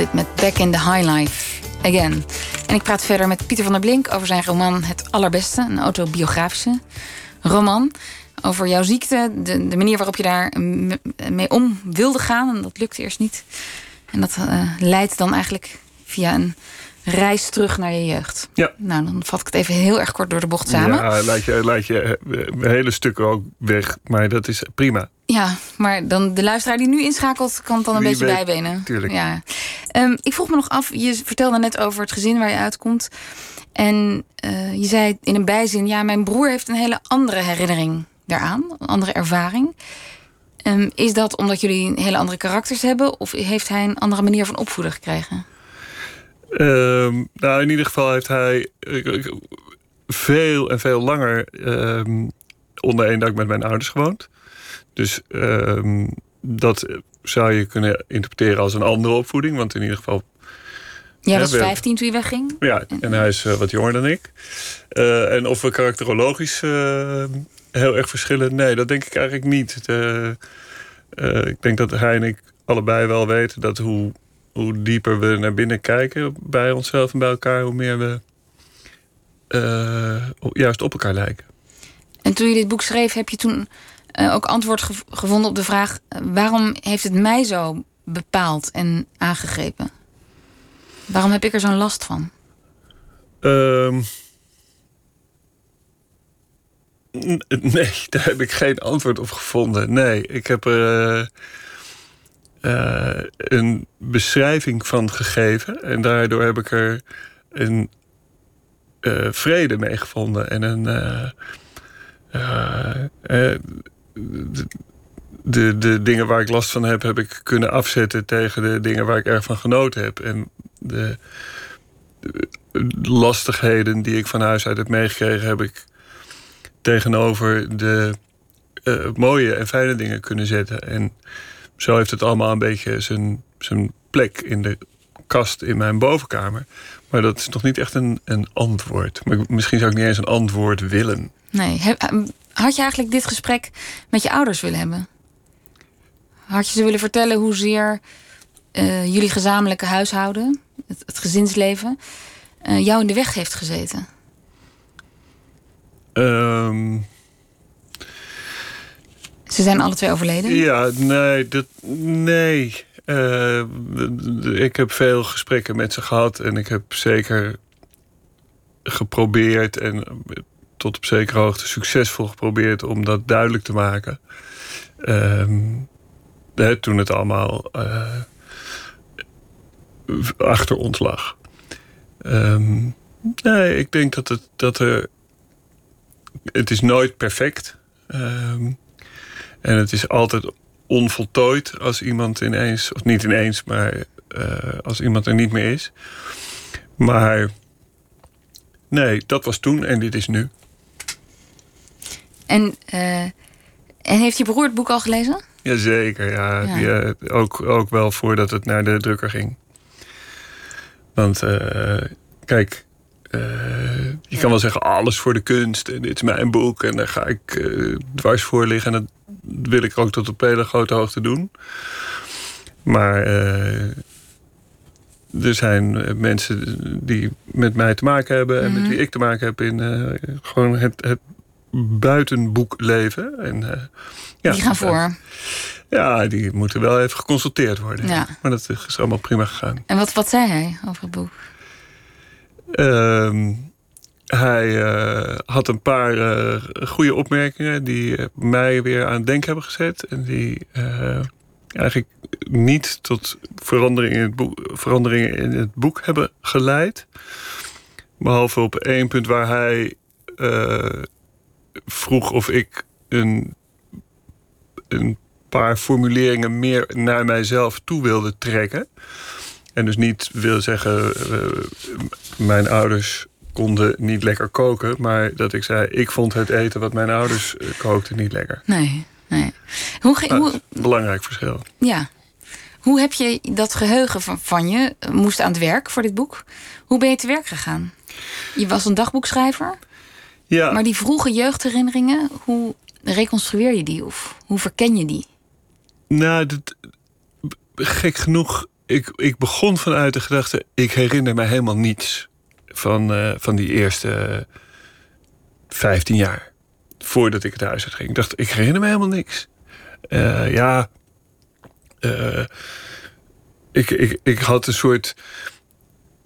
Dit met Back in the High Life Again. En ik praat verder met Pieter van der Blink over zijn roman Het Allerbeste, een autobiografische roman. Over jouw ziekte, de, de manier waarop je daar mee om wilde gaan. En dat lukte eerst niet. En dat eh, leidt dan eigenlijk via een reis terug naar je jeugd. Ja. Nou, dan vat ik het even heel erg kort door de bocht samen. Ja, Ja, laat je, laat je eh, hele stukken ook weg. Maar dat is prima. maar dan de luisteraar die nu inschakelt... kan het dan een Wie beetje weet, bijbenen. tuurlijk. Ja. Ehm, ik vroeg me nog af, je vertelde net over het gezin waar je uitkomt. En eh, je zei in een bijzin... ja, mijn broer heeft een hele andere herinnering daaraan. Een andere ervaring. Ehm, is dat omdat jullie hele andere karakters hebben... of heeft hij een andere manier van opvoeden gekregen? Ehm, nou, in ieder geval heeft hij eh, veel en veel langer ehm, onder één dak met mijn ouders gewoond. Dus dat zou je kunnen interpreteren als een andere opvoeding. Want in ieder geval, Jij Ja, was we- 15 toen je wegging. ja, en hij is eh, wat jonger dan ik. Eh, en of we karakterologisch eh, heel erg verschillen, nee, dat denk ik eigenlijk niet. De, ik denk dat hij en ik allebei wel weten dat hoe, hoe dieper we naar binnen kijken bij onszelf en bij elkaar, hoe meer we juist op elkaar lijken. En toen je dit boek schreef, heb je toen eh, ook antwoord gev- gevonden op de vraag: eh, waarom heeft het mij zo bepaald en aangegrepen? Waarom heb ik er zo'n last van? Ehm, nee, daar heb ik geen antwoord op gevonden. Nee, ik heb er eh, een beschrijving van gegeven. En daardoor heb ik er een vrede mee gevonden. En een. De, de, dingen waar ik last van heb, heb ik kunnen afzetten tegen de dingen waar ik erg van genoten heb. En de, lastigheden die ik van huis uit heb meegekregen, heb ik tegenover de eh, mooie en fijne dingen kunnen zetten. En zo heeft het allemaal een beetje zijn, zijn plek in de kast in mijn bovenkamer. Maar dat is nog niet echt een, een antwoord. Maar misschien zou ik niet eens een antwoord willen. Nee. Had je eigenlijk dit gesprek met je ouders willen hebben? Had je ze willen vertellen hoezeer eh, jullie gezamenlijke huishouden, het, het gezinsleven, eh, jou in de weg heeft gezeten? Ehm, Ze zijn alle twee overleden. Ja, nee, dat, nee. Eh, ik heb veel gesprekken met ze gehad en ik heb zeker geprobeerd en tot op zekere hoogte succesvol geprobeerd om dat duidelijk te maken. Ehm, toen het allemaal eh, achter ons lag. Ehm, nee, ik denk dat het dat er. Het is nooit perfect. Ehm, en het is altijd onvoltooid als iemand ineens, of niet ineens, maar eh, als iemand er niet meer is. Maar nee, dat was toen en dit is nu. En, eh, en heeft je broer het boek al gelezen? Jazeker, ja. Ja. Die, eh, ook, ook wel voordat het naar de drukker ging. Want eh, kijk, je kan wel zeggen alles voor de kunst en dit is mijn boek en daar ga ik eh, dwars voor liggen en dat wil ik ook tot op hele grote hoogte doen. Maar er zijn mensen die met mij te maken hebben en met wie ik te maken heb in gewoon het, het buitenboekleven. En, eh, ja, Die gaan voor. ja, die moeten wel even geconsulteerd worden. Ja. Maar dat is allemaal prima gegaan. En wat, wat zei hij over het boek? Ehm, hij eh, had een paar eh, goede opmerkingen die eh, mij weer aan het denken hebben gezet. En die eh, eigenlijk niet tot veranderingen in, het boek, veranderingen in het boek hebben geleid. Behalve op één punt waar hij eh, vroeg of ik een, een paar formuleringen meer naar mijzelf toe wilde trekken. En dus niet wil zeggen, eh, mijn ouders konden niet lekker koken. Maar dat ik zei, ik vond het eten wat mijn ouders eh, kookten niet lekker. Nee, nee. Hoe, Nou, hoe, belangrijk verschil. ja. hoe heb je dat geheugen van, van je, eh, moest aan het werk voor dit boek? Hoe ben je te werk gegaan? Je was een dagboekschrijver, Ja, maar die vroege jeugdherinneringen, hoe reconstrueer je die of hoe verken je die? nou, dat, gek genoeg ik, ik begon vanuit de gedachte... ik herinner me helemaal niets van, eh, van die eerste 15 jaar. Voordat ik het huis uit ging. Ik dacht, ik herinner me helemaal niks. Eh, ja, eh, ik, ik, ik had een soort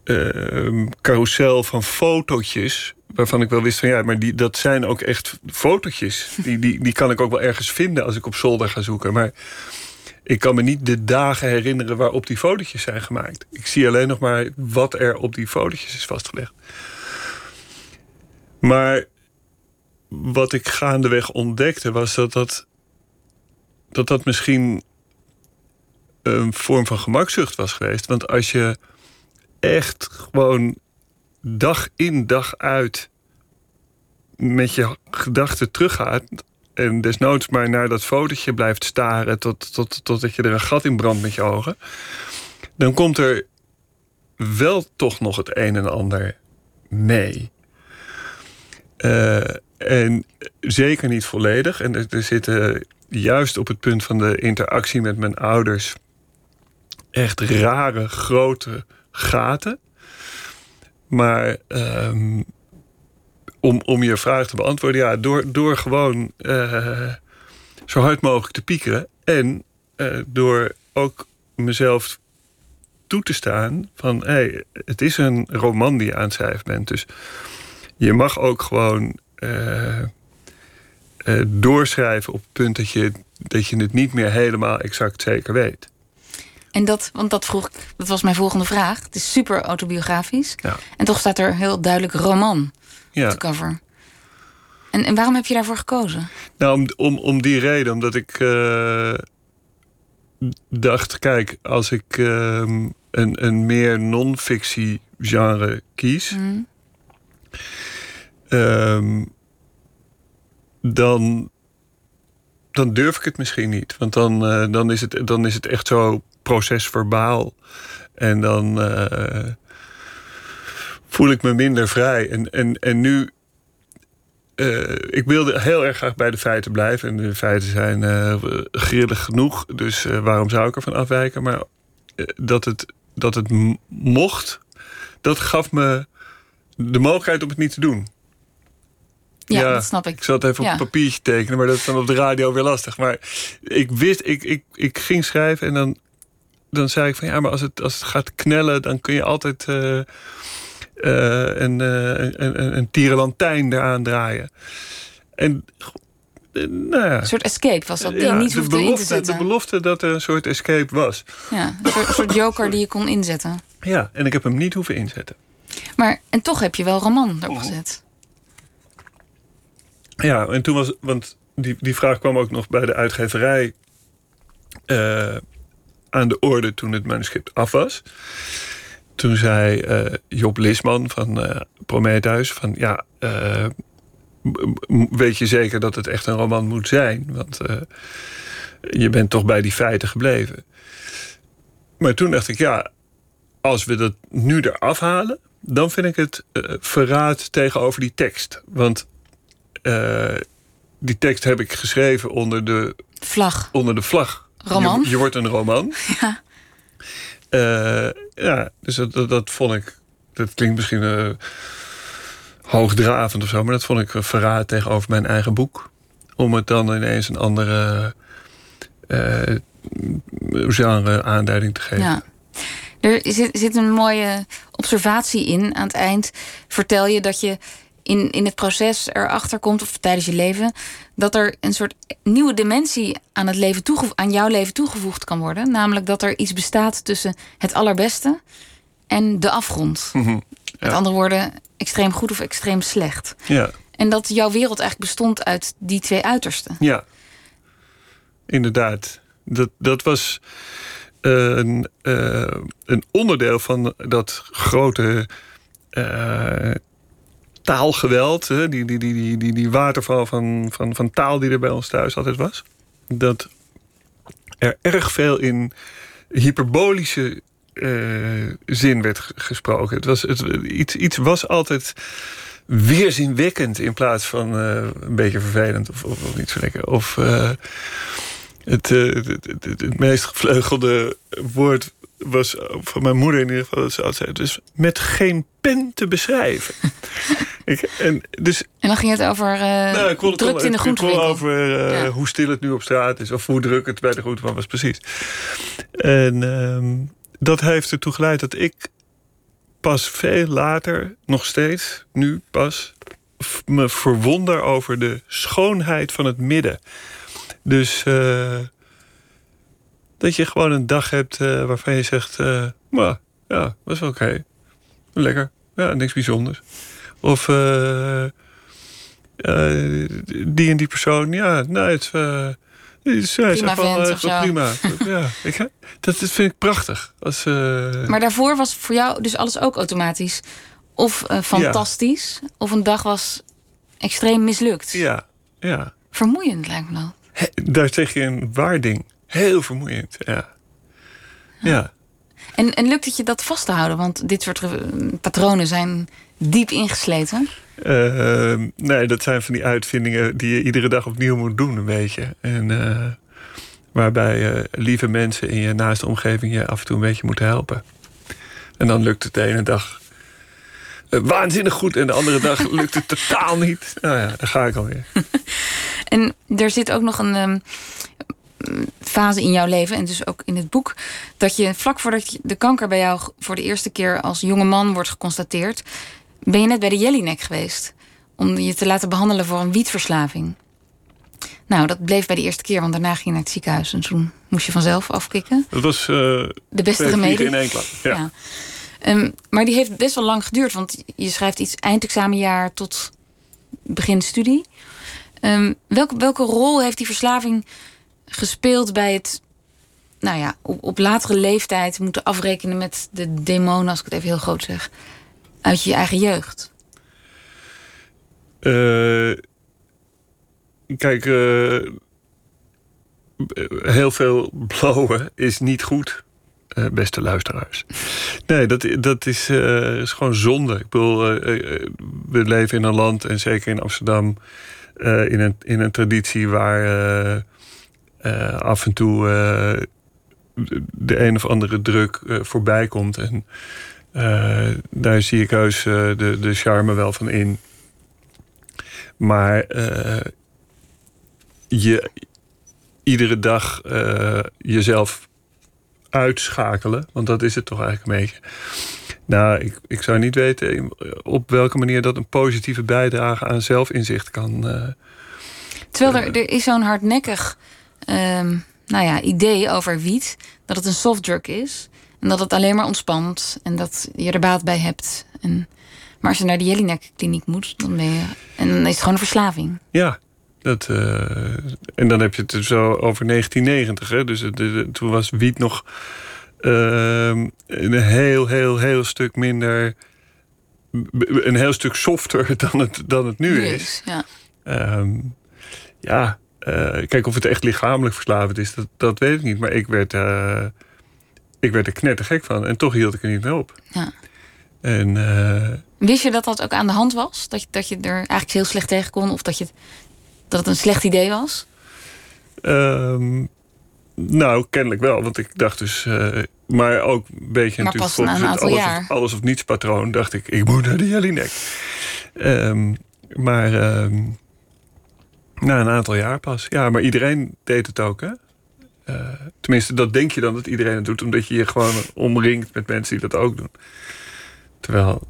uh, carousel van fotootjes. Waarvan ik wel wist van ja, maar die, dat zijn ook echt fotootjes. Die, die, die kan ik ook wel ergens vinden als ik op zolder ga zoeken. Maar ik kan me niet de dagen herinneren waarop die fotootjes zijn gemaakt. Ik zie alleen nog maar wat er op die fotootjes is vastgelegd. Maar wat ik gaandeweg ontdekte was dat dat, dat, dat misschien een vorm van gemakzucht was geweest. Want als je echt gewoon dag in dag uit met je gedachten teruggaat. En desnoods maar naar dat fotootje blijft staren tot, tot, totdat je er een gat in brandt met je ogen. Dan komt er wel toch nog het een en ander mee. Uh, en zeker niet volledig. En er, er zitten juist op het punt van de interactie met mijn ouders echt rare, grote gaten. Maar um, om, om je vraag te beantwoorden, ja, door, door gewoon uh, zo hard mogelijk te piekeren. En uh, door ook mezelf toe te staan van hé, het is een roman die je aan het schrijven bent. Dus je mag ook gewoon uh, doorschrijven op het punt dat je, dat je het niet meer helemaal exact zeker weet. En dat, want dat vroeg dat was mijn volgende vraag. Het is super autobiografisch. Ja. En toch staat er heel duidelijk roman ja. op de cover. En, en waarom heb je daarvoor gekozen? Nou, om, om, om die reden. Omdat ik uh, dacht, kijk, als ik uh, een, een meer non-fictie genre kies... Mm. Um, dan, dan durf ik het misschien niet. Want dan, uh, dan, is, het, dan is het echt zo procesverbaal. En dan uh, voel ik me minder vrij. En, en, en nu. Uh, ik wilde heel erg graag bij de feiten blijven. En de feiten zijn uh, grillig genoeg. Dus waarom zou ik ervan afwijken? Maar dat, het, dat het mocht, dat gaf me de mogelijkheid om het niet te doen. Ja, dat snap ik. Ik zat even op een papiertje tekenen, maar dat is dan op de radio weer lastig. Maar ik wist, ik, ik, ik ging schrijven en dan dan zei ik van ja, maar als het, als het gaat knellen, dan kun je altijd uh, uh, een, uh, een, een tierenlantijn eraan draaien. En nou ja, een soort escape was dat, die ja, niet hoefde in te zetten. De belofte dat er een soort escape was. Ja, een soort, een soort joker die je kon inzetten. Ja, en ik heb hem niet hoeven inzetten. Maar, en toch heb je wel roman erop gezet. Ja, en toen was, want die, die vraag kwam ook nog bij de uitgeverij aan de orde toen het manuscript af was. Toen zei uh, Job Lisman van uh, Prometheus van ja, uh, weet je zeker dat het echt een roman moet zijn? Want je bent toch bij die feiten gebleven. Maar toen dacht ik ja, als we dat nu eraf halen, dan vind ik het verraad tegenover die tekst. Want die tekst heb ik geschreven onder de vlag. Onder de vlag Roman. Je, je wordt een roman. Ja. Uh, ja, dus dat, dat, dat, vond ik. Dat klinkt misschien uh, hoogdravend of zo, maar dat vond ik verraad tegenover mijn eigen boek. Om het dan ineens een andere uh, genre aanduiding te geven. Ja. Er zit, zit een mooie observatie in. Aan het eind vertel je dat je in, in het proces erachter komt, of tijdens je leven, dat er een soort nieuwe dimensie aan, het leven aan jouw leven toegevoegd kan worden. Namelijk dat er iets bestaat tussen het allerbeste en de afgrond. Mm Met andere woorden, extreem goed of extreem slecht. Ja. En dat jouw wereld eigenlijk bestond uit die twee uitersten. Ja, inderdaad. Dat, dat was een, uh, een onderdeel van dat grote. Uh, taalgeweld, hè, die, die, die, die, die, die waterval van, van, van taal die er bij ons thuis altijd was. Dat er erg veel in hyperbolische uh, zin werd gesproken. Het was, het, iets, iets was altijd weerzinwekkend in plaats van uh, een beetje vervelend of, of, niet zo lekker. Of uh, het, het, het, het, meest gevleugelde woord was van mijn moeder in ieder geval dat ze altijd dus met geen pen te beschrijven. Ik, en, dus, En dan ging het over uh, nou, ik het in de ik groentewinkel. over eh, Ja. hoe stil het nu op straat is, of hoe druk het bij de groenteman was, precies. En ehm, dat heeft ertoe geleid dat ik pas veel later, nog steeds, nu pas, me verwonder over de schoonheid van het midden. Dus eh, dat je gewoon een dag hebt waarvan je zegt, eh maar ja, was wel oké. Lekker. Ja, niks bijzonders. Of eh, eh, die en die persoon, ja, nou, het is, eh, is, Prima wel, prima. ja, ik, dat, dat vind ik prachtig. Als, Maar daarvoor was voor jou dus alles ook automatisch. Of fantastisch, of een dag was extreem mislukt. ja, ja. Vermoeiend lijkt me. He- daar zeg je een waar ding. Heel vermoeiend, ja. Ja. En, en lukt het je dat vast te houden? Want dit soort patronen zijn diep ingesleten. Eh, nee, dat zijn van die uitvindingen die je iedere dag opnieuw moet doen, een beetje. En eh, waarbij eh, lieve mensen in je naaste omgeving je af en toe een beetje moeten helpen. En dan lukt het de ene dag waanzinnig goed en de andere dag lukt het totaal niet. Nou ja, daar ga ik alweer. En er zit ook nog een ehm, fase in jouw leven, en dus ook in het boek, dat je vlak voordat de kanker bij jou voor de eerste keer als jonge man wordt geconstateerd, ben je net bij de Jellinek geweest om je te laten behandelen voor een wietverslaving. Nou, dat bleef bij de eerste keer, want daarna ging je naar het ziekenhuis en toen moest je vanzelf afkicken. Dat was eh De beste remedie. in één klap. Ja. Ja. Ehm, maar die heeft best wel lang geduurd, want je schrijft iets eindexamenjaar tot begin studie. Ehm, welke, welke rol heeft die verslaving gespeeld bij het, nou ja, op, op latere leeftijd moeten afrekenen met de demonen, als ik het even heel groot zeg, uit je eigen jeugd? Eh, kijk, eh, heel veel blowen is niet goed, eh, beste luisteraars. Nee, dat, dat is, is gewoon zonde. Ik bedoel, we leven in een land, en zeker in Amsterdam, in, een, in een traditie waar af en toe de een of andere druk voorbij komt. En daar zie ik heus eh, de, de charme wel van in. Maar eh, je iedere dag eh, jezelf uitschakelen, want dat is het toch eigenlijk een beetje. Nou, ik, ik zou niet weten op welke manier dat een positieve bijdrage aan zelfinzicht kan. eh, Terwijl er, er is zo'n hardnekkig ehm, nou ja, idee over wiet, dat het een softdrug is. En dat het alleen maar ontspant en dat je er baat bij hebt. En, maar als je naar de Jelinek-kliniek moet, dan ben je. En dan is het gewoon een verslaving. Ja, dat, eh, en dan heb je het dus zo over 1990. Hè? Dus de- toen was wiet nog ehm, een heel, heel, heel stuk minder. Een heel stuk softer dan het, dan het nu is. Ja. Ehm, ja, eh, kijk of het echt lichamelijk verslavend is, dat, dat weet ik niet. Maar ik werd, eh, ik werd er knettergek van. En toch hield ik er niet mee op. Ja. En eh, Wist je dat dat ook aan de hand was? Dat je, dat je er eigenlijk heel slecht tegen kon? Of dat, je, dat het een slecht idee was? Ehm, nou, kennelijk wel. Want ik dacht dus... eh, maar ook een beetje Maar natuurlijk volgens het alles jaar. Of, alles of niets patroon... dacht ik, ik moet naar de Jellinek. Ehm, maar ehm, na een aantal jaar pas. Ja, maar iedereen deed het ook, hè? Eh, tenminste, dat denk je dan dat iedereen het doet... omdat je je gewoon omringt met mensen die dat ook doen. Terwijl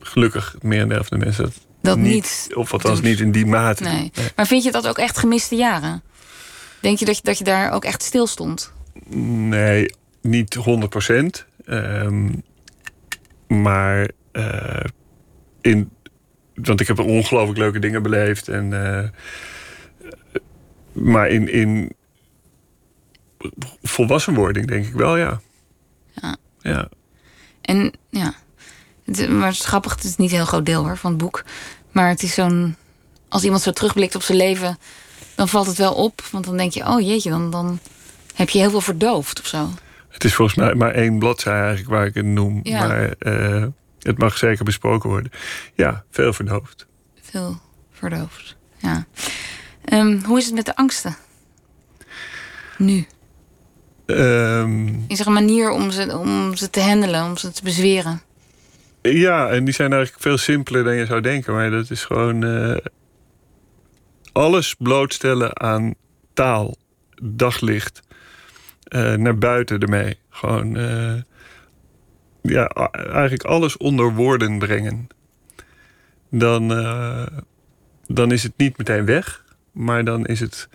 gelukkig het merendeel van de mensen dat, Dat niet. Of althans doet. niet in die mate. Nee. Maar vind je dat ook echt gemiste jaren? Denk je dat je, dat je daar ook echt stil stond? Nee, niet 100 procent. Ehm, maar eh, in, want ik heb ongelooflijk leuke dingen beleefd. En, eh, maar in, in volwassenwording denk ik wel, ja. Ja. Ja. En ja, het, maar het is grappig, het is niet een heel groot deel hoor, van het boek. Maar het is zo'n. Als iemand zo terugblikt op zijn leven, dan valt het wel op. Want dan denk je, oh jeetje, dan, dan heb je heel veel verdoofd of zo. Het is volgens mij maar één bladzij eigenlijk waar ik het noem. Ja. Maar eh, het mag zeker besproken worden. Ja, veel verdoofd. Veel verdoofd. Ja. Ehm, hoe is het met de angsten? Nu. Ehm, Is er een manier om ze, om ze te handelen, om ze te bezweren? Ja, en die zijn eigenlijk veel simpeler dan je zou denken. Maar dat is gewoon eh, alles blootstellen aan taal, daglicht, eh, naar buiten ermee. Gewoon, eh, ja, eigenlijk alles onder woorden brengen. Dan, dan is het niet meteen weg, maar dan is het.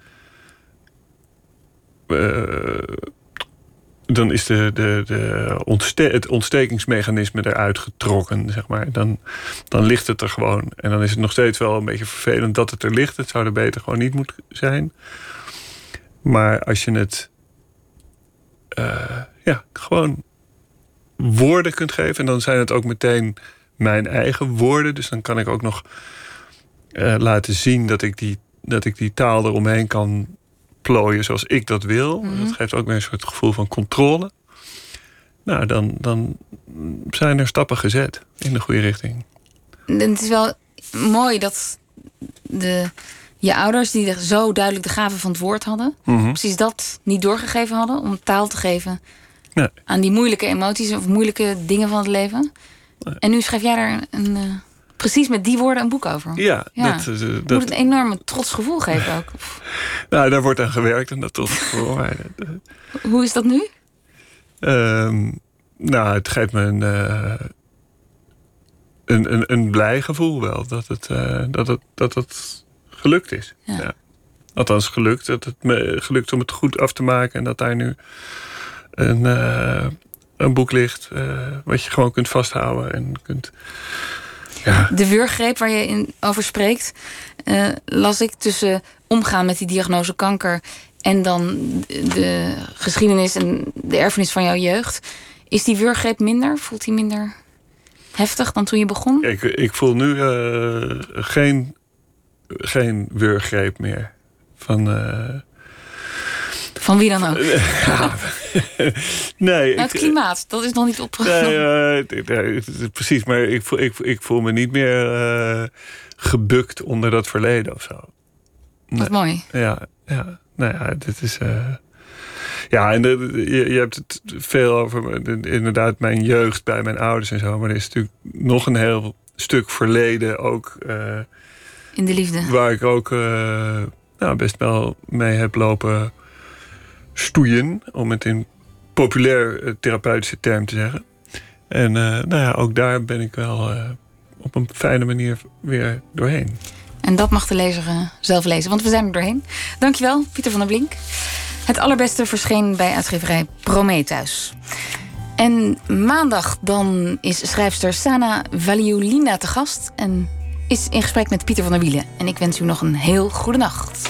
Dan is de, de, de het ontstekingsmechanisme eruit getrokken, zeg maar. Dan, dan ligt het er gewoon. En dan is het nog steeds wel een beetje vervelend dat het er ligt. Het zou er beter gewoon niet moeten zijn. Maar als je het eh, ja, gewoon woorden kunt geven... en dan zijn het ook meteen mijn eigen woorden. Dus dan kan ik ook nog eh, laten zien dat ik, die, dat ik die taal eromheen kan plooien zoals ik dat wil. Dat geeft ook weer een soort gevoel van controle. Nou, dan, dan zijn er stappen gezet in de goede richting. Het is wel mooi dat de, je ouders, die zo duidelijk de gave van het woord hadden, precies dat niet doorgegeven hadden om taal te geven Nee. aan die moeilijke emoties of moeilijke dingen van het leven. En nu schrijf jij daar een, eh, precies met die woorden een boek over. Ja, Ja. Dat, eh, Moet een enorme trots gevoel geven ook. nou, daar wordt aan gewerkt en dat tot gevoel. Eh, Hoe is dat nu? Ehm, nou, het geeft me een, eh, een, een, een blij gevoel wel. Dat het, dat het, dat het gelukt is. Ja. Ja. Althans, gelukt. Dat het me gelukt om het goed af te maken. En dat daar nu een, een boek ligt. wat je gewoon kunt vasthouden. En kunt... Ja, De wurggreep waar je in over spreekt, eh, las ik tussen omgaan met die diagnose kanker en dan de geschiedenis en de erfenis van jouw jeugd. Is die wurggreep minder? Voelt die minder heftig dan toen je begon? ik, ik voel nu eh, geen, geen wurggreep meer. Van, eh, Van wie dan ook? nee, Nou, het ik- klimaat, dat is nog niet Nee, eh, nee, nee, is precies, maar ik voel, ik, ik voel me niet meer eh, gebukt onder dat verleden of zo. Wat mooi. Ja, ja, nou ja, dit is. eh, ja, en de, je, je hebt het veel over de- inderdaad mijn jeugd bij mijn ouders en zo, maar er is natuurlijk nog een heel stuk verleden ook. eh, In de liefde. waar ik ook eh, nou, best wel mee heb lopen stoeien, om het in populair eh, therapeutische term te zeggen. En eh, nou ja, ook daar ben ik wel eh, op een fijne manier weer doorheen. En dat mag de lezer zelf lezen, want we zijn er doorheen. Dankjewel, Pieter van der Blink. Het allerbeste verscheen bij uitgeverij Prometheus. En maandag dan is schrijfster Sana Valiulina te gast... en is in gesprek met Pieter van der Wielen. En ik wens u nog een heel goede nacht.